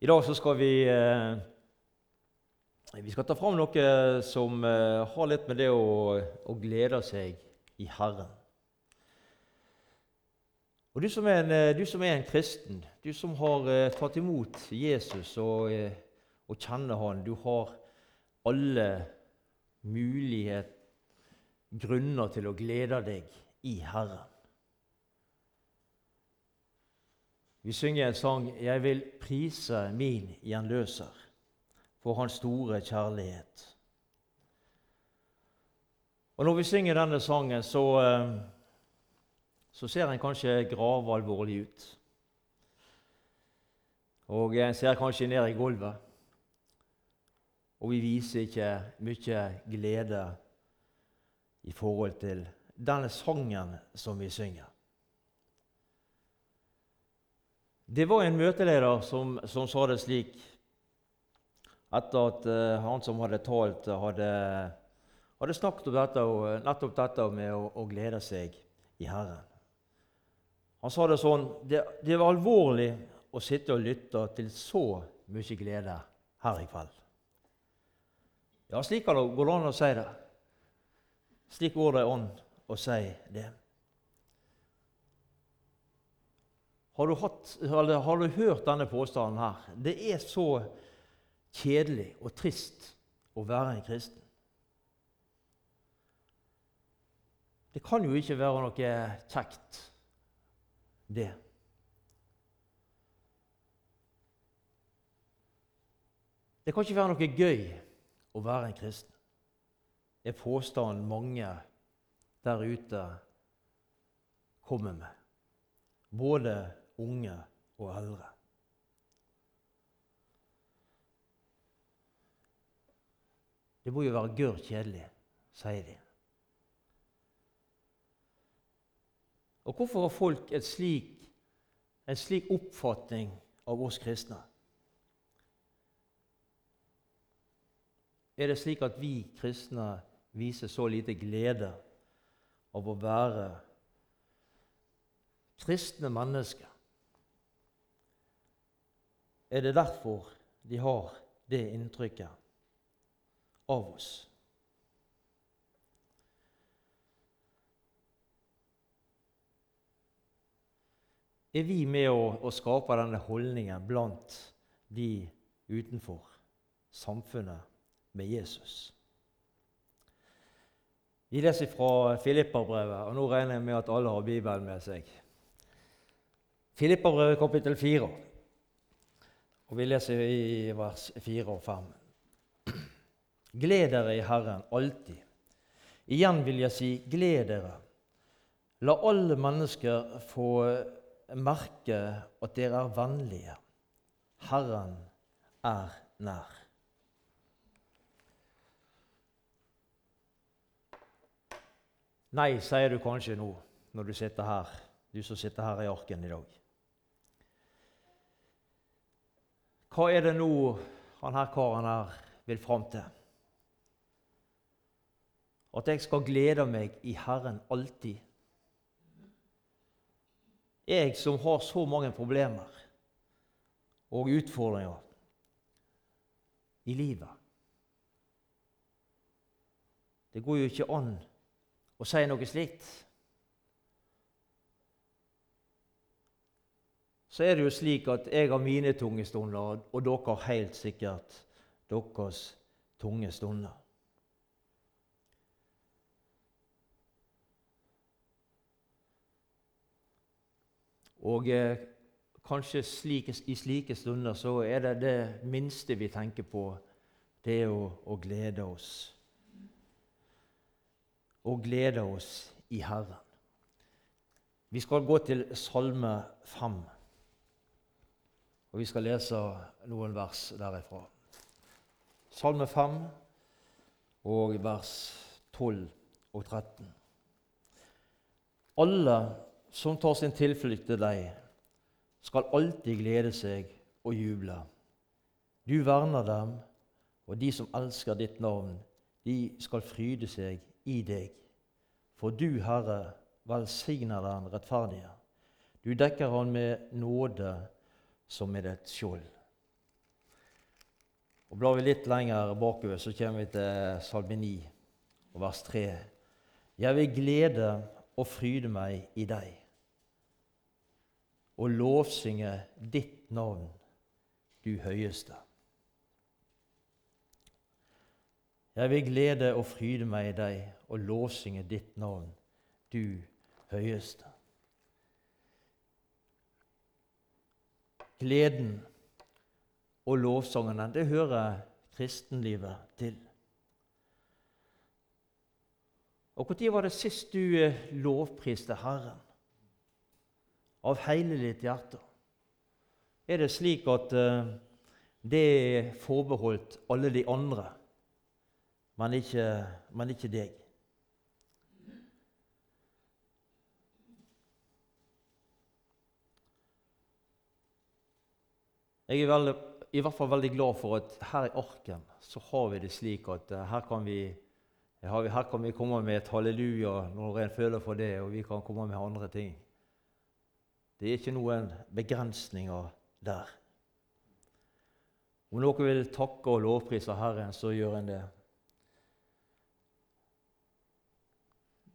I dag så skal vi eh, vi skal ta fram noe som eh, har litt med det å, å glede seg i Herren. Og du som, er en, eh, du som er en kristen, du som har tatt imot Jesus og, og kjenner Han, du har alle mulige grunner til å glede deg i Herren. Vi synger en sang 'Jeg vil prise min gjenløser' for hans store kjærlighet. Og Når vi synger denne sangen, så, eh, så ser en kanskje gravalvorlig ut. Og en ser kanskje ned i gulvet. Og vi viser ikke mye glede i forhold til denne sangen som vi synger. Det var en møteleder som, som sa det slik etter at uh, han som hadde talt, hadde, hadde snakket om dette, og, nettopp dette med å, å, glede seg i Herren. Han sa det sånn det, det var alvorlig å sitte og lytte til så mye glede her i kveld. Ja, slik går det an å si det. Slik går det an å si det. Har du, hatt, har du, hørt denne påstanden her? Det er så kjedelig og trist å være en kristen. Det kan jo ikke være noe kjekt, det. Det kan ikke være noe gøy å være en kristen. Er påstanden mange der ute kommer med. Både unge og eldre. Det må jo være gørr kjedelig, sier de. Og hvorfor har folk slik, en slik oppfatning av oss kristne? Er det slik at vi kristne viser så lite glede av å være kristne mennesker? Er det derfor de har det inntrykket av oss. Er vi med å, å skape denne holdningen blant de utenfor samfunnet med Jesus? Vi leser fra Filipperbrevet, og nå regner jeg med at alle har Bibelen med seg. Filipperbrevet kapittel 4. Og Vi leser i vers 4 og 5. Gled dere i Herren alltid. Igjen vil jeg si, gled dere. La alle mennesker få merke at dere er vennlige. Herren er nær. Nei, sier du kanskje nå når du sitter her, du som sitter her i arken i dag. Hva er det nå han her karen her vil fram til? At jeg skal glede meg i Herren alltid. Jeg som har så mange problemer og utfordringer i livet. Det går jo ikke an å si noe slikt. Så er det jo slik at jeg har mine tunge stunder, og dere har helt sikkert deres tunge stunder. Og eh, kanskje slik, i slike stunder så er det det minste vi tenker på, det er å, å glede oss. Å glede oss i Herren. Vi skal gå til Salme 5. Og Vi skal lese noen vers derifra. Salme 5 og vers 12 og 13. Alle som tar sin tilflukt til deg, skal alltid glede seg og juble. Du verner dem, og de som elsker ditt navn, de skal fryde seg i deg. For du, Herre, velsigner den rettferdige. Du dekker han med nåde som er et skjold. Og Blar vi litt lenger bakover, så kommer vi til Salme 9, vers 3. Jeg vil glede og fryde meg i deg og lovsynge ditt navn, du høyeste. Jeg vil glede og fryde meg i deg og lovsynge ditt navn, du høyeste. Gleden og lovsangene, det hører kristenlivet til. Og Når var det sist du eh, lovpriste Herren av hele ditt hjerte? Er det slik at uh, det er forbeholdt alle de andre, men ikke, men ikke deg? Jeg er veldig, i hvert fall veldig glad for at her i Arken så har vi det slik at uh, her kan vi her kan vi komme med et halleluja når en føler for det, og vi kan komme med andre ting. Det er ikke noen begrensninger der. Om noen vil takke og lovprise Herren, så gjør en det.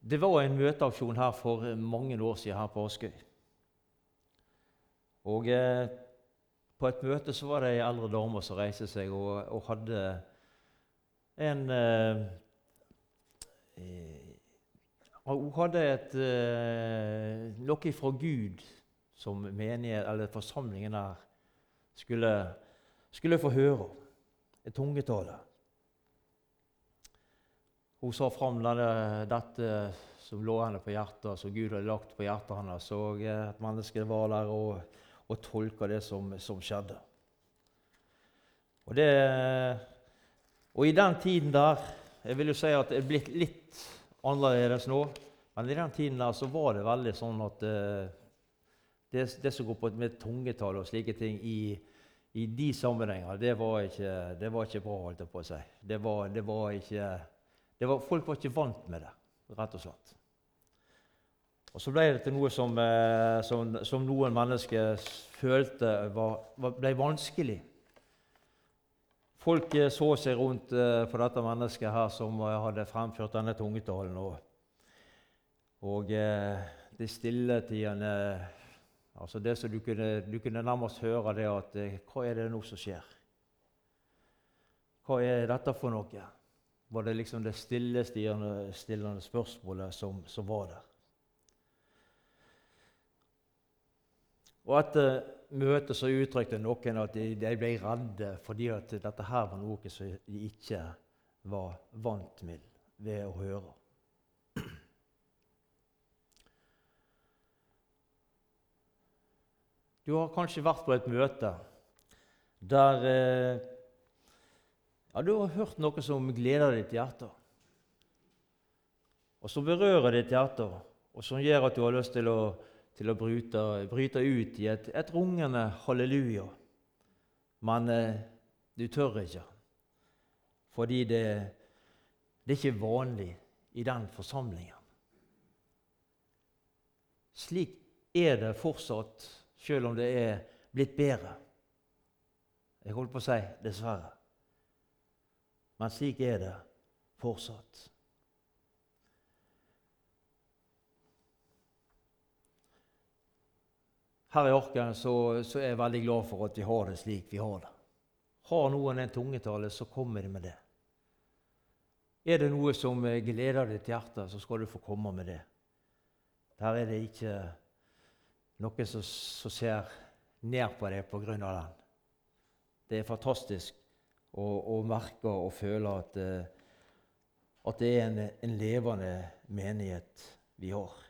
Det var en møteaksjon her for mange år siden her på Askøy. Og eh, På et møte så var det ei eldre dame som reiste seg og, og hadde en eh, Eh, hun hadde et, eh, noe fra Gud som menighet, eller forsamlingen der skulle, skulle få høre. Et tungetale. Hun sa fram dette som lå henne på hjertet, som Gud hadde lagt på hjertet hennes. Og et menneske var der og, og tolka det som, som skjedde. Og, det, og i den tiden der jeg vil jo si at det er blitt litt annerledes nå. Men i den tiden der så var det veldig sånn at uh, det, det, som går på med tungetall og slike ting i, i de sammenhenger, det var, ikke, det var ikke bra, holdt jeg på å si. Det var, det var ikke, var, folk var ikke vant med det, rett og slett. Og så ble det til noe som, uh, som, som noen mennesker følte var, ble vanskelig. Folk eh, så seg rundt uh, på dette mennesket her som hadde fremført denne tungetalen. Og, og de stilletidene altså det som du kunne, du kunne nærmest høre det at Hva er det nå som skjer? Hva er dette for noe? Var det liksom det stillestillende spørsmålet som, som var der? Og etter møtet så uttrykte noen at de, de ble redde fordi at dette her var noe som de ikke var vant med ved å høre. Du har kanskje vært på et møte der eh, ja, du har hørt noe som gleder ditt hjerte, og som berører ditt hjerte, og som gjør at du har lyst til å til å bryte, bryte ut i et, et, rungende halleluja. Men eh, du tør ikke, fordi det, det er ikke vanlig i den forsamlingen. Slik er det fortsatt, selv om det er blitt bedre. Jeg holdt på å si dessverre. Men slik er det fortsatt. Her i Orken så, så, er jeg veldig glad for at vi har det slik vi har det. Har noen en tungetale, så kommer de med det. Er det noe som gleder ditt hjerte, så skal du få komme med det. Der er det ikke noen som, som ser ned på deg pga. den. Det er fantastisk å, å merke og føle at, eh, at det er en, en levende menighet vi har.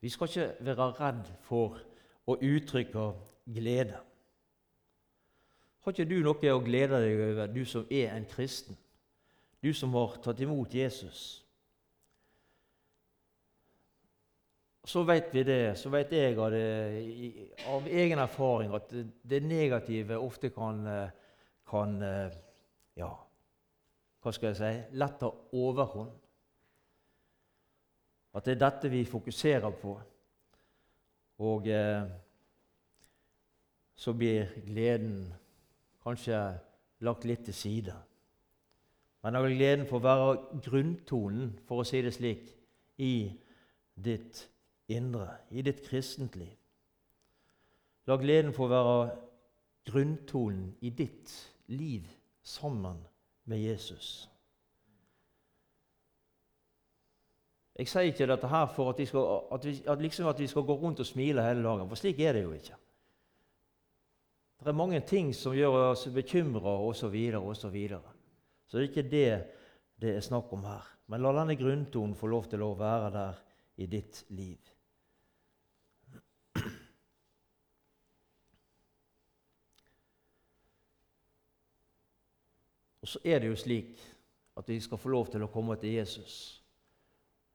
Vi skal ikke være redd for å uttrykke glede. Har ikke du noe å glede deg over, du som er en kristen? Du som har tatt imot Jesus? Så vet vi det, så vet jeg av, det, av egen erfaring at det negative ofte kan, kan Ja, hva skal jeg si lett ta overhånd. At det er dette vi fokuserer på. Og eh, så blir gleden kanskje lagt litt til side. Men av gleden får være grunntonen, for å si det slik, i ditt indre, i ditt kristent liv. La gleden få være grunntonen i ditt liv sammen med Jesus. Jeg sier ikke dette her for at, skal, at, vi, at, liksom at vi skal gå rundt og smile hele dagen, for slik er det jo ikke. Det er mange ting som gjør oss bekymra osv. osv. Så det er ikke det det er snakk om her. Men la denne grunntonen få lov til å være der i ditt liv. Og så er det jo slik at vi skal få lov til å komme til Jesus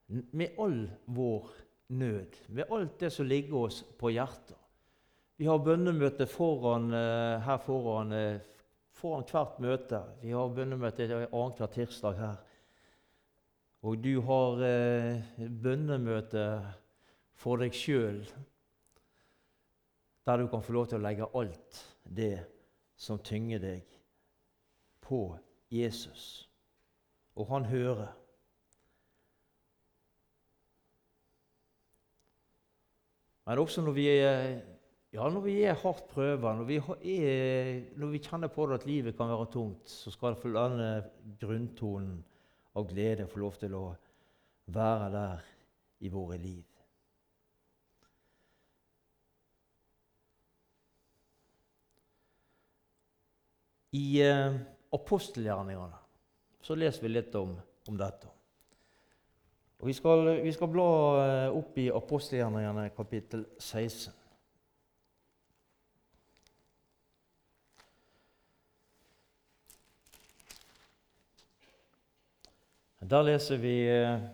med all vår nød, med alt det som ligger oss på hjertet. Vi har bønnemøte foran, eh, her foran, eh, foran hvert møte. Vi har bønnemøte annenhver tirsdag her. Og du har eh, bønnemøte for deg sjøl, der du kan få lov til å legge alt det som tynger deg, på Jesus. Og han hører. Men også når vi er, ja, når vi er hardt prøva, når, når, vi kjenner på det at livet kan være tungt, så skal denne grunntonen av glede få lov til å være der i våre liv. I eh, apostelgjerningene så leser vi litt om, om dette. Og vi skal, vi skal bla eh, opp i apostelgjerningene kapittel 16. Der leser vi eh,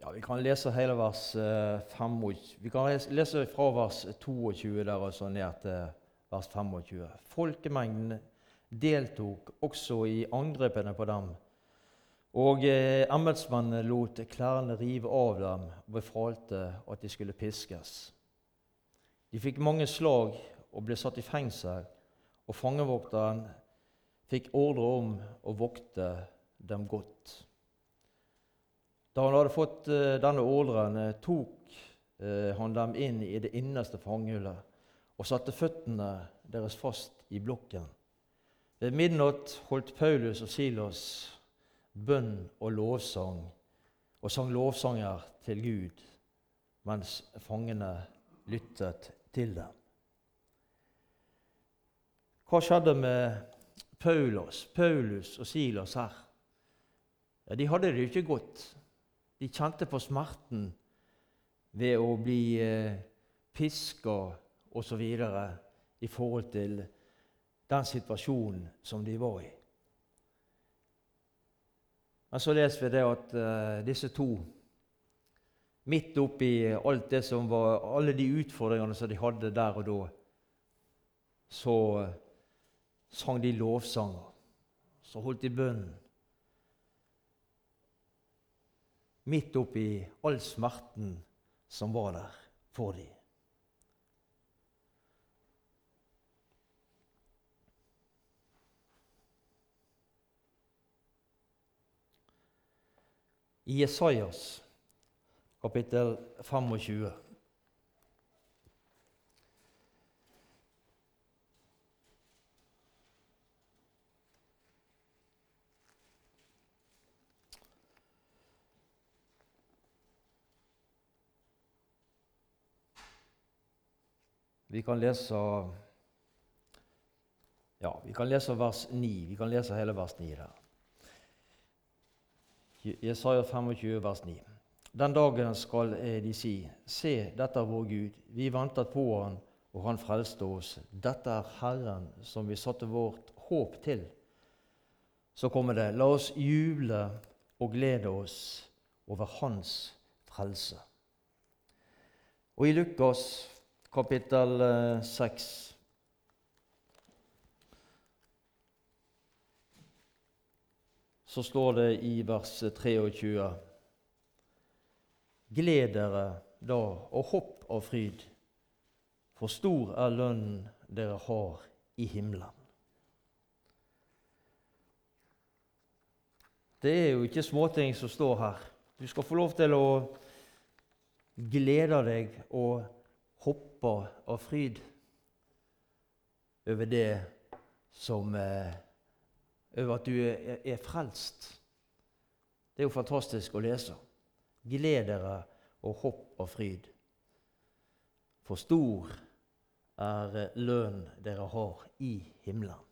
ja, Vi kan lese hele vers 25. Eh, vi kan lese fra vers 22 der og så ned til vers 25. Folkemengden deltok også i angrepene på dem. Og eh, embetsmannen lot klærne rive av dem og befalte at de skulle piskes. De fikk mange slag og ble satt i fengsel, og fangevokteren fikk ordre om å vokte dem godt. Da han hadde fått eh, denne ordren, eh, tok eh, han dem inn i det innerste fangehullet og satte føttene deres fast i blokken. Ved midnatt holdt Paulus og Silas bønn og lovsang og sang lovsanger til Gud mens fangene lyttet til dem. Hva skjedde med Paulus, Paulus og Silas her? Ja, de hadde det jo ikke godt. De kjente på smerten ved å bli eh, piska osv. i forhold til den situasjonen som de var i. Men så leser vi det at uh, disse to, midt oppi alt det som var, alle de utfordringene som de hadde der og da, så uh, sang de lovsanger. Så holdt de bønnen. Midt oppi all smerten som var der for dem. I Jesajas kapittel 25. Vi kan lese ja, vi kan lese vers 9. Vi kan lese hele vers 9 der. Jesaja 25, vers 9. Den dagen skal de si, se, dette er vår Gud. Vi ventet på Han, og Han frelste oss. Dette er Herren som vi satte vårt håp til. Så kommer det, la oss juble og glede oss over Hans frelse. Og i Lukas kapittel 6 så står det i vers 23 gled dere da og hopp av fryd, for stor er lønnen dere har i himmelen. Det er jo ikke småting som står her. Du skal få lov til å glede deg og hoppe av fryd over det som eh, Over at du er, er frelst. Det er jo fantastisk å lese. Gled dere og hopp og fryd. For stor er lønnen dere har i himmelen.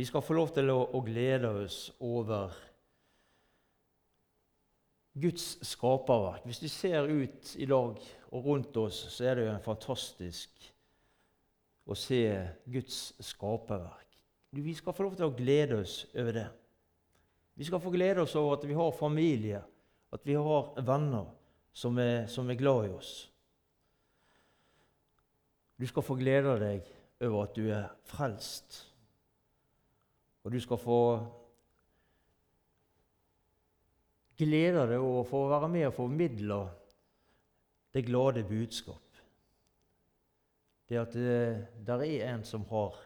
Vi skal få lov til å, å glede oss over Guds skaperverk. Hvis du ser ut i dag og rundt oss, så er det jo fantastisk å se Guds skaperverk. Vi skal få lov til å glede oss over det. Vi skal få glede oss over at vi har familie, at vi har venner som er, som er glad i oss. Du skal få glede deg over at du er frelst. Og du skal få glede deg over for å være med og formidle det glade budskap. Det at det der er en som har,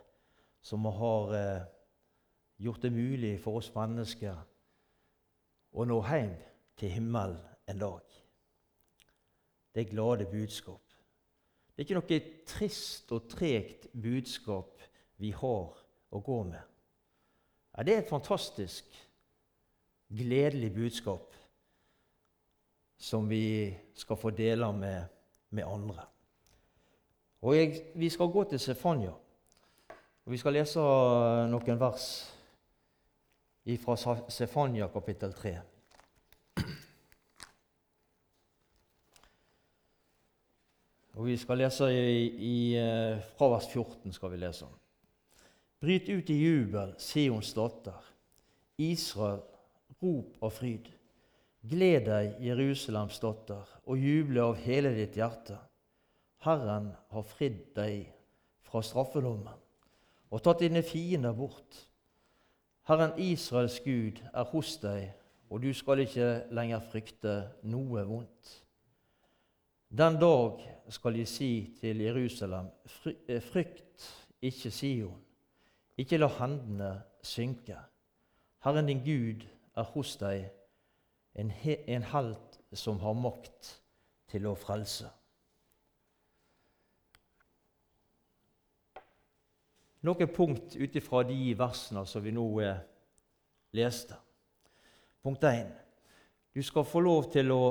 som har eh, gjort det mulig for oss mennesker å nå hjem til himmelen en dag. Det glade budskap. Det er ikke noe trist og tregt budskap vi har å gå med. Ja, Det er et fantastisk, gledelig budskap som vi skal få dele med, med andre. Og jeg, Vi skal gå til Sefania. Og Vi skal lese noen vers fra Sefania kapittel 3. Og Vi skal lese i, i, eh, fra vers 14. skal vi lese. Bryt ut i jubel, Sions datter. Israel, rop av fryd. Gled deg, Jerusalems dotter, og juble av hele ditt hjerte. Herren har fridd deg fra straffelommen og tatt dine fiender bort. Herren Israels Gud er hos deg, og du skal ikke lenger frykte noe vondt. Den dag skal de si til Jerusalem, frykt ikke Sion. Ikke la hendene synke. Herren din Gud er hos deg, en, he, en helt som har makt til å frelse. Noen punkt ut ifra de versene som vi nå eh, leste. Punkt 1. Du skal få lov til å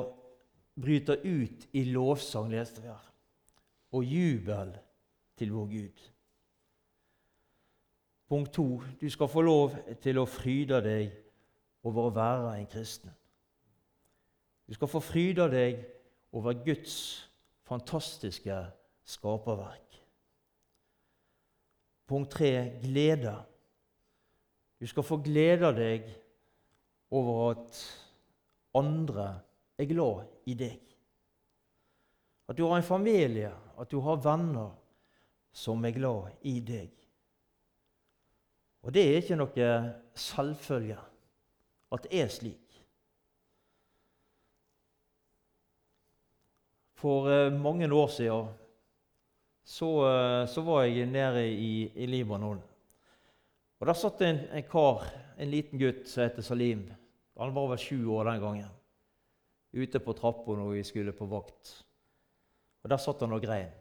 bryte ut i lovsang, leste vi her, og jubel til vår Gud. Punkt 2. du skal få lov til å fryde deg over å være en kristen. Du skal få fryde deg over Guds fantastiske skaperverk. Punkt tre glede. Du skal få glede deg over at andre er glad i deg. At du har en familie, at du har venner som er glad i deg. Og det er ikke noe selvfølge at det er slik. For uh, mange år siden så, uh, så, var jeg nede i, i Libanon. Og Der satt en, en kar, en liten gutt som heter Salim. Han var vel sju år den gangen. Ute på trappa når vi skulle på vakt. Og Der satt han og grein.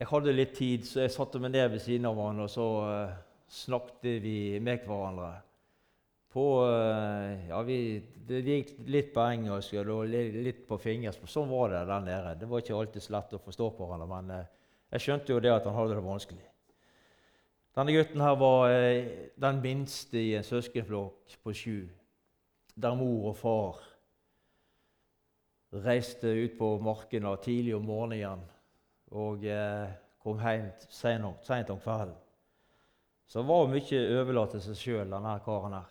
Jeg hadde litt tid, så jeg satte meg ned ved siden av han, og så uh, snakket vi med hverandre. På, uh, ja, vi, det gikk litt på engelsk og litt på fingersk. Sånn var det der nede. Det var ikke alltid så lett å forstå på hverandre, men uh, jeg skjønte jo det at han hadde det vanskelig. Denne gutten her var den minste i en søskenflokk på sju, der mor og far reiste ut på markene tidlig om morgenen og eh, kom hjem seint om kvelden. Så det var mye overlatt til seg sjøl, denne karen her.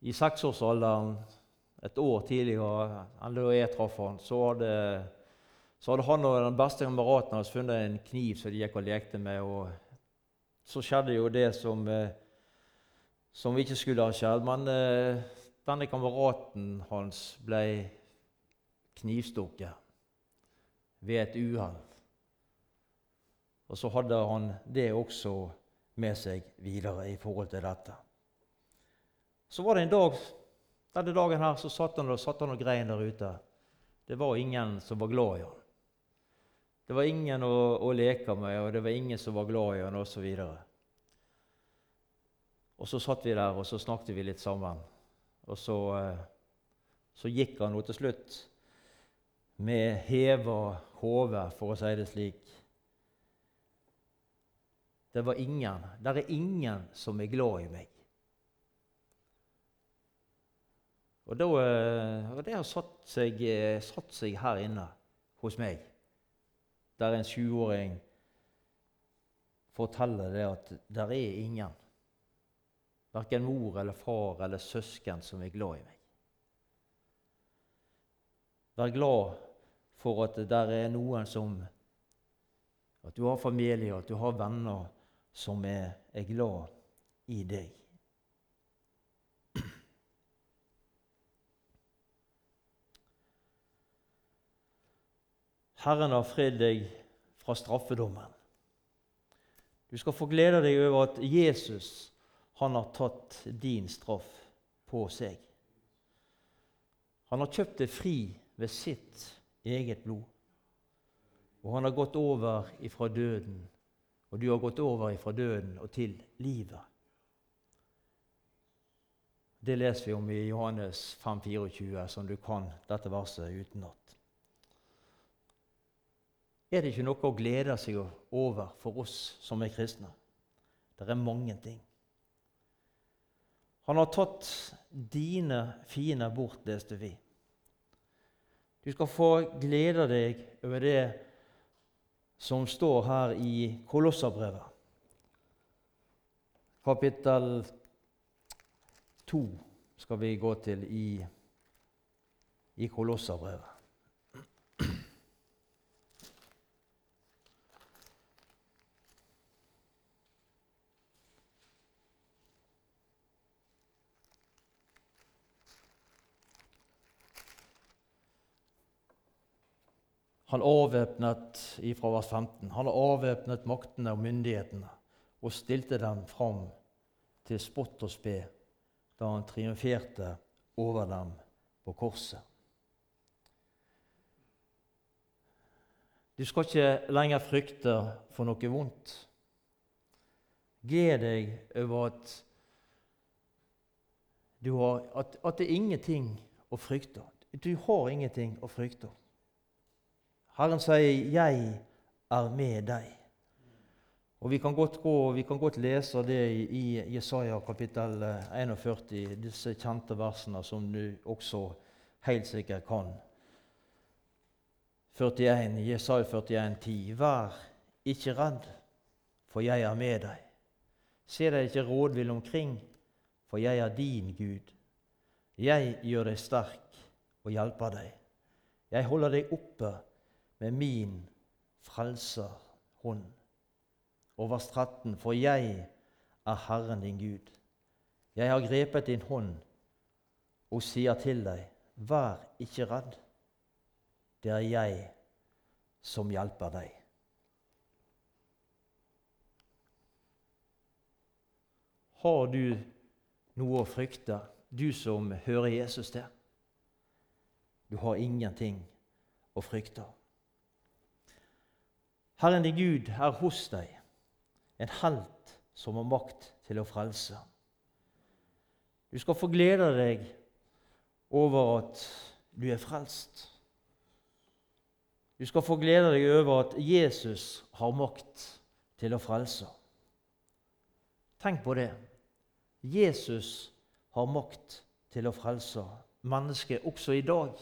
I seksårsalderen, et år tidligere enn da jeg traff han, så hadde, så hadde han og den beste kameraten hans funnet en kniv som de gikk og lekte med. og Så skjedde jo det som, eh, som ikke skulle ha skjedd. Men eh, denne kameraten hans ble knivstukket ved et uhell. Og så hadde han det også med seg videre i forhold til dette. Så var det en dag denne dagen her så satt han, og, satt han og grein der ute. Det var ingen som var glad i han. Det var ingen å, å leke med, og det var ingen som var glad i han osv. Og, så satt vi der, og så snakket vi litt sammen. Og så, eh, så gikk han nå til slutt med heva hode, for å si det slik. Det var ingen. Det er ingen som er glad i meg. Og, da, eh, og det har satt seg, eh, satt seg, her inne hos meg, der en sjuåring forteller det at det er ingen, verken mor eller far eller søsken, som er glad i meg. Vær glad for at det er noen som At du har familie, at du har venner som er, er glad i deg. Herren har fridd deg fra straffedommen. Du skal få glede deg over at Jesus han har tatt din straff på seg. Han har kjøpt deg fri ved sitt eget blod. Og han har gått over ifra døden, og du har gått over ifra døden og til livet. Det leser vi om i Johannes 5, 24, som du kan dette verset utenat er det ikke noe å glede seg over for oss som er kristne. Det er mange ting. Han har tatt dine fiender bort, leste vi. Du skal få glede deg over det som står her i Kolosserbrevet, kapittel 2 skal vi gå til i, i Kolosserbrevet. Han avvæpnet ifra vers 15, han avvæpnet maktene og myndighetene og stilte dem fram til spott og spe da han triumferte over dem på korset. Du skal ikke lenger frykte for noe vondt. Gled deg over at, har, at, at det er ingenting å frykte. Du har ingenting å frykte. Herren sier 'Jeg er med deg'. Og Vi kan godt, gå, vi kan godt lese det i Jesaja kapittel 41, disse kjente versene som du også helt sikkert kan. 41, Jesaja 41, 10. Vær ikke redd, for jeg er med deg. Se deg ikke rådvill omkring, for jeg er din Gud. Jeg gjør deg sterk og hjelper deg. Jeg holder deg oppe med min frelserhånd. Vers 13.: For jeg er Herren din Gud. Jeg har grepet din hånd og sier til deg, vær ikke redd. Det er jeg som hjelper deg. Har du noe å frykte, du som hører Jesus til? Du har ingenting å frykte. Herren din Gud er hos deg, en helt som har makt til å frelse. Du skal få glede deg over at du er frelst. Du skal få glede deg over at Jesus har makt til å frelse. Tenk på det. Jesus har makt til å frelse mennesket også i dag.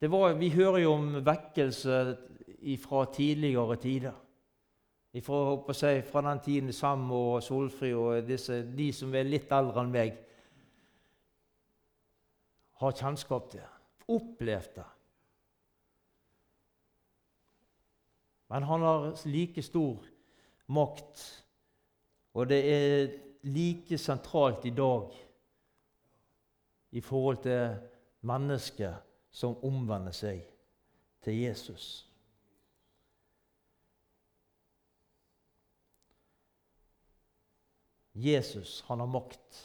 Var, vi hører jo om vekkelse fra tidligere tider. Ifra, si, fra den tiden Sam og Solfri og disse, de som er litt eldre enn meg, har kjennskap til, opplevd det. Men han har like stor makt, og det er like sentralt i dag i forhold til mennesker som omvender seg til Jesus. Jesus han har makt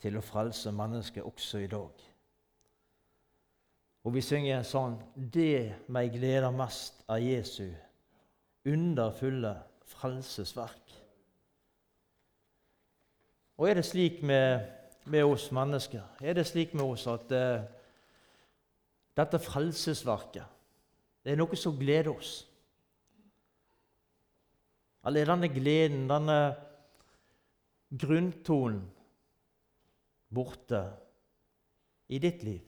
til å frelse mennesker også i dag. Og vi synger sånn Det meg gleder mest av Jesu underfulle frelsesverk. Og er det slik med, med, oss mennesker? Er det slik med oss at uh, dette frelsesverket det er noe som gleder oss? Eller er denne gleden, denne grunntonen, borte i ditt liv?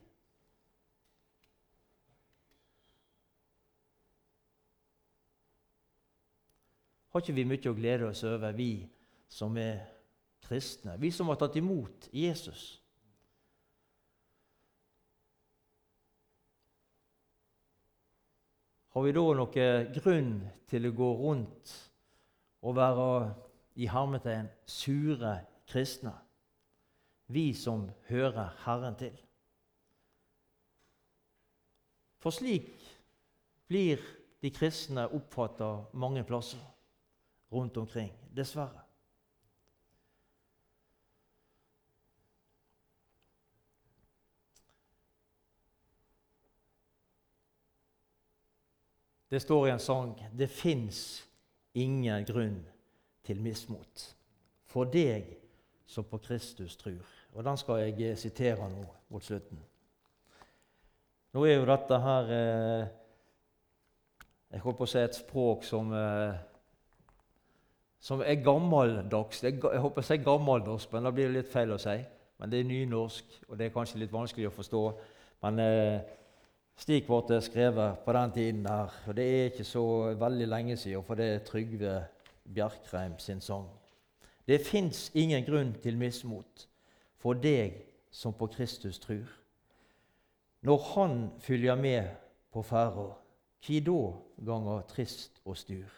Har ikke vi mye å glede oss over, vi som er kristne, vi som har tatt imot Jesus? Har vi da noen grunn til å gå rundt og være i hermetegn sure kristne? Vi som hører Herren til. For slik blir de kristne oppfatta mange plasser rundt omkring. Dessverre. Det står i en sang det fins ingen grunn til mismot for deg som på Kristus tror. Og Den skal jeg eh, sitere nå mot slutten. Nå er jo dette her eh, Jeg holdt på å si et språk som eh, som er gammeldags. Jeg håper jeg sier gammelnorsk, men da blir det litt feil å si. Men det er nynorsk, og det er kanskje litt vanskelig å forstå. Men eh, slik ble det skrevet på den tiden der. Og det er ikke så veldig lenge siden, for det er Trygve Bjerkreim sin sang. Det fins ingen grunn til mismot for deg som på Kristus trur. Når Han følger med på ferda, kvi da ganger trist og styr?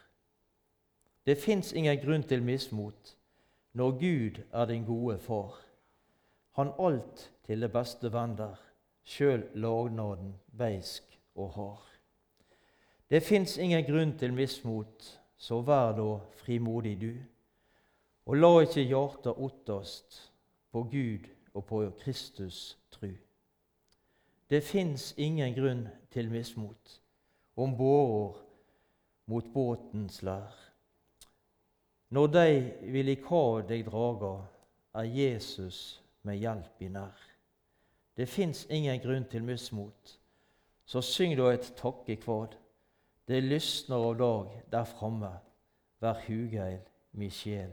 Det fins ingen grunn til mismot når Gud er din gode far. Han alt til det beste vender, sjøl lovnaden beisk og hard. Det fins ingen grunn til mismot, så vær da frimodig du. Og la ikke hjarta ottast på Gud og på Kristus tru. Det fins ingen grunn til mismot om bårer mot båtens lær. Når de vil i kav deg draga, er Jesus med hjelp i nær. Det fins ingen grunn til mismot, så syng da et takkekvad. Det lysner av dag der framme, vær hugeil, mi sjel,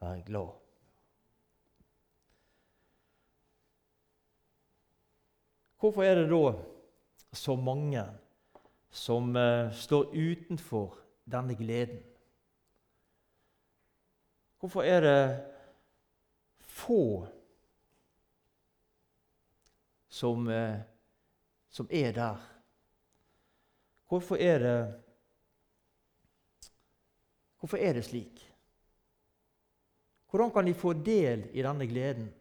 vær glad. Hvorfor er det da så mange som uh, står utenfor denne gleden? Hvorfor er det få som, eh, som er der? Hvorfor er det Hvorfor er det slik? Hvordan kan de få del i denne gleden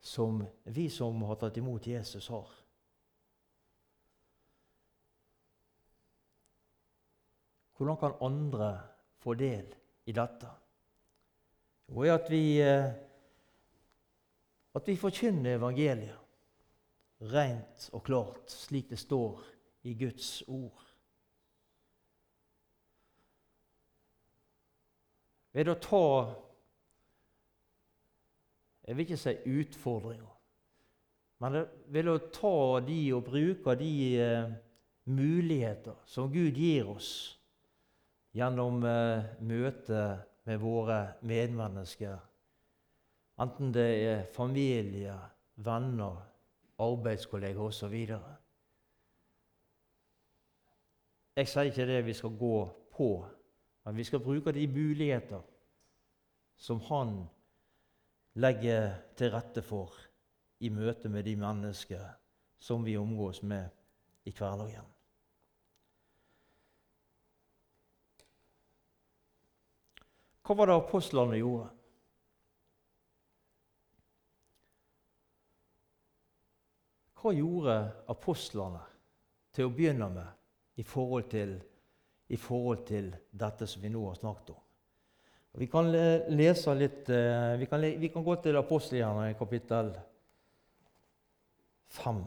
som vi som har tatt imot Jesus, har? Hvordan kan andre få del i dette? er at vi, eh, at vi forkynner evangeliet rent og klart, slik det står i Guds ord. Ved å ta Jeg vil ikke si utfordringer, men ved å ta de og bruke de eh, muligheter som Gud gir oss gjennom eh, møtet med våre medmennesker, enten det er familie, venner, arbeidskolleger osv. Jeg sier ikke det vi skal gå på, men vi skal bruke de muligheter som Han legger til rette for i møte med de mennesker som vi omgås med i hverdagen. Hva var det apostlene gjorde? Hva gjorde apostlene til å begynne med i forhold til, i forhold til dette som vi nå har snakket om? Vi kan lese litt eh, Vi kan, vi kan gå til apostelgjerningene kapittel 5.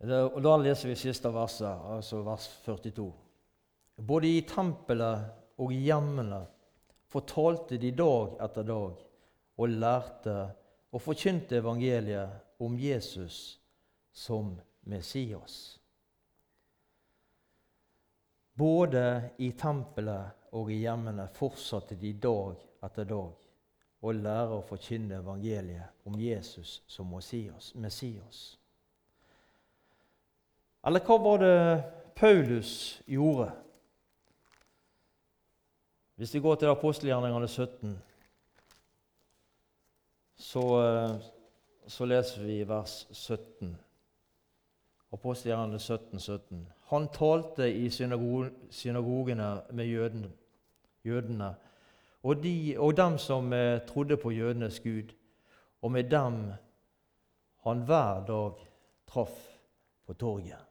Og Da leser vi siste verset, altså vers 42. Både i tempelet og i hjemmene fortalte de dag etter dag og lærte og forkynte evangeliet om Jesus som Messias. Både i tempelet og i hjemmene fortsatte de dag etter dag å lære å forkynne evangeliet om Jesus som Messias. Eller hva var det Paulus gjorde? Hvis vi går til apostelgjerningene 17, så, eh, så, leser vi vers 17. Apostelgjerningene 17, 17. Han talte i synagogene med jødene, jødene og, de, og dem som eh, trodde på jødenes Gud, og med dem han hver dag traff på torget.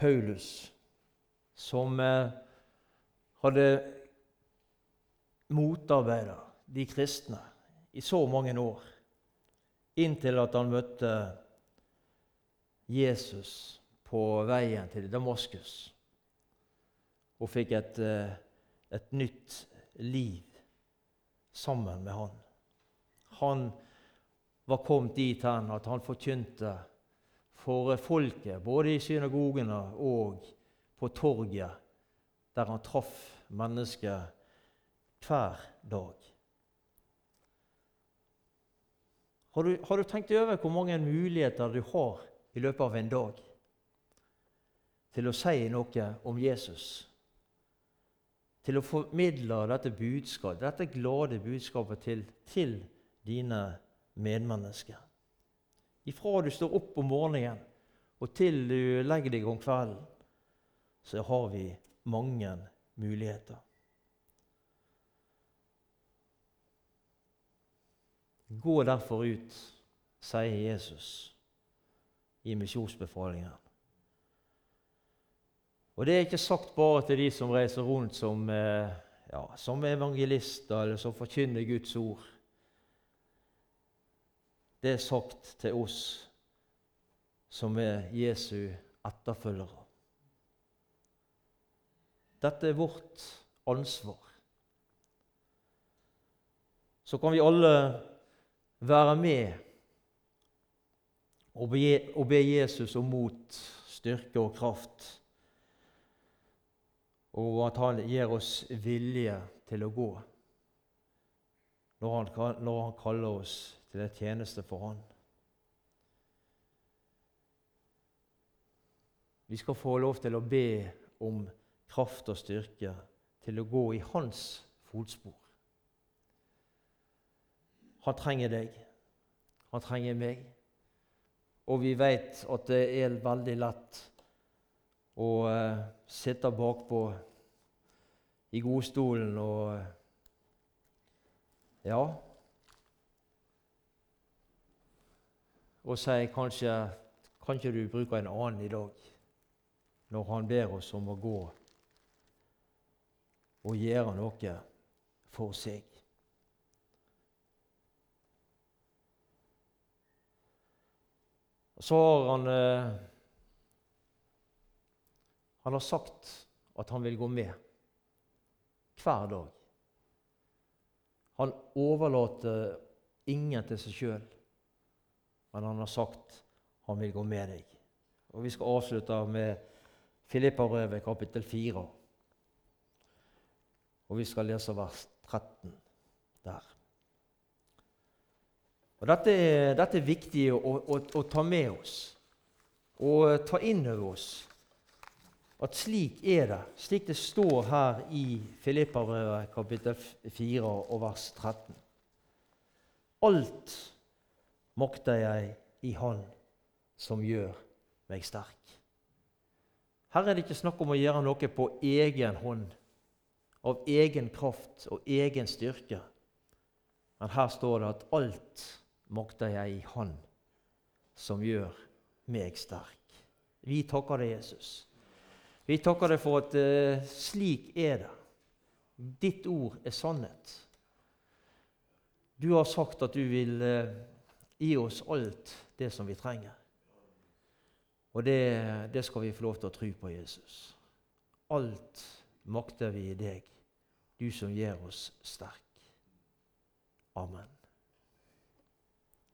Paulus, som eh, hadde motarbeida de kristne i så mange år, inntil at han møtte Jesus på veien til Damaskus og fikk et, eh, et nytt liv sammen med han. Han var kommet dit hen at han forkynte for folket, både i synagogene og på torget, der han traff mennesker hver dag. Har du, har du, tenkt over hvor mange muligheter du har i løpet av en dag til å si noe om Jesus? Til å formidle dette budskapet, dette glade budskapet til, til dine medmennesker? Ifra du står opp om morgenen og til du legger deg om kvelden, så har vi mange muligheter. Gå derfor ut, sier Jesus i misjonsbefalingen. Og Det er ikke sagt bare til de som reiser rundt som, eh, ja, som evangelister eller som forkynner Guds ord det er sagt til oss som er Jesu etterfølgere. Dette er vårt ansvar. Så kan vi alle være med og be, og be Jesus om mot, styrke og kraft, og at han gir oss vilje til å gå når han, når han kaller oss til en tjeneste for Han. Vi skal få lov til å be om kraft og styrke til å gå i hans fotspor. Han trenger deg, han trenger meg. Og vi vet at det er veldig lett å uh, sitte bakpå i godstolen og uh, Ja, og sier kanskje kan ikke du bruke en annen i dag, når han ber oss om å gå og gjøre noe for seg. Så har han eh, Han har sagt at han vil gå med hver dag. Han overlater ingen til seg sjøl men han har sagt han vil gå med deg. Og Vi skal avslutte med Filippa-brevet kapittel 4. Og vi skal lese vers 13 der. Og Dette dette er viktig å, å, å, ta med oss og ta inn over oss. At slik er det, slik det står her i Filipperbrevet kapittel 4 og vers 13. Alt makter jeg i Han som gjør meg sterk. Her er det ikke snakk om å gjøre noe på egen hånd, av egen kraft og egen styrke. Men her står det at alt makter jeg i Han som gjør meg sterk. Vi takker deg, Jesus. Vi takker deg for at uh, slik er det. Ditt ord er sannhet. Du har sagt at du vil uh, gi oss alt det som vi trenger. Og det, det skal vi få lov til å tro på, Jesus. Alt makter vi i deg, du som gjør oss sterk. Amen.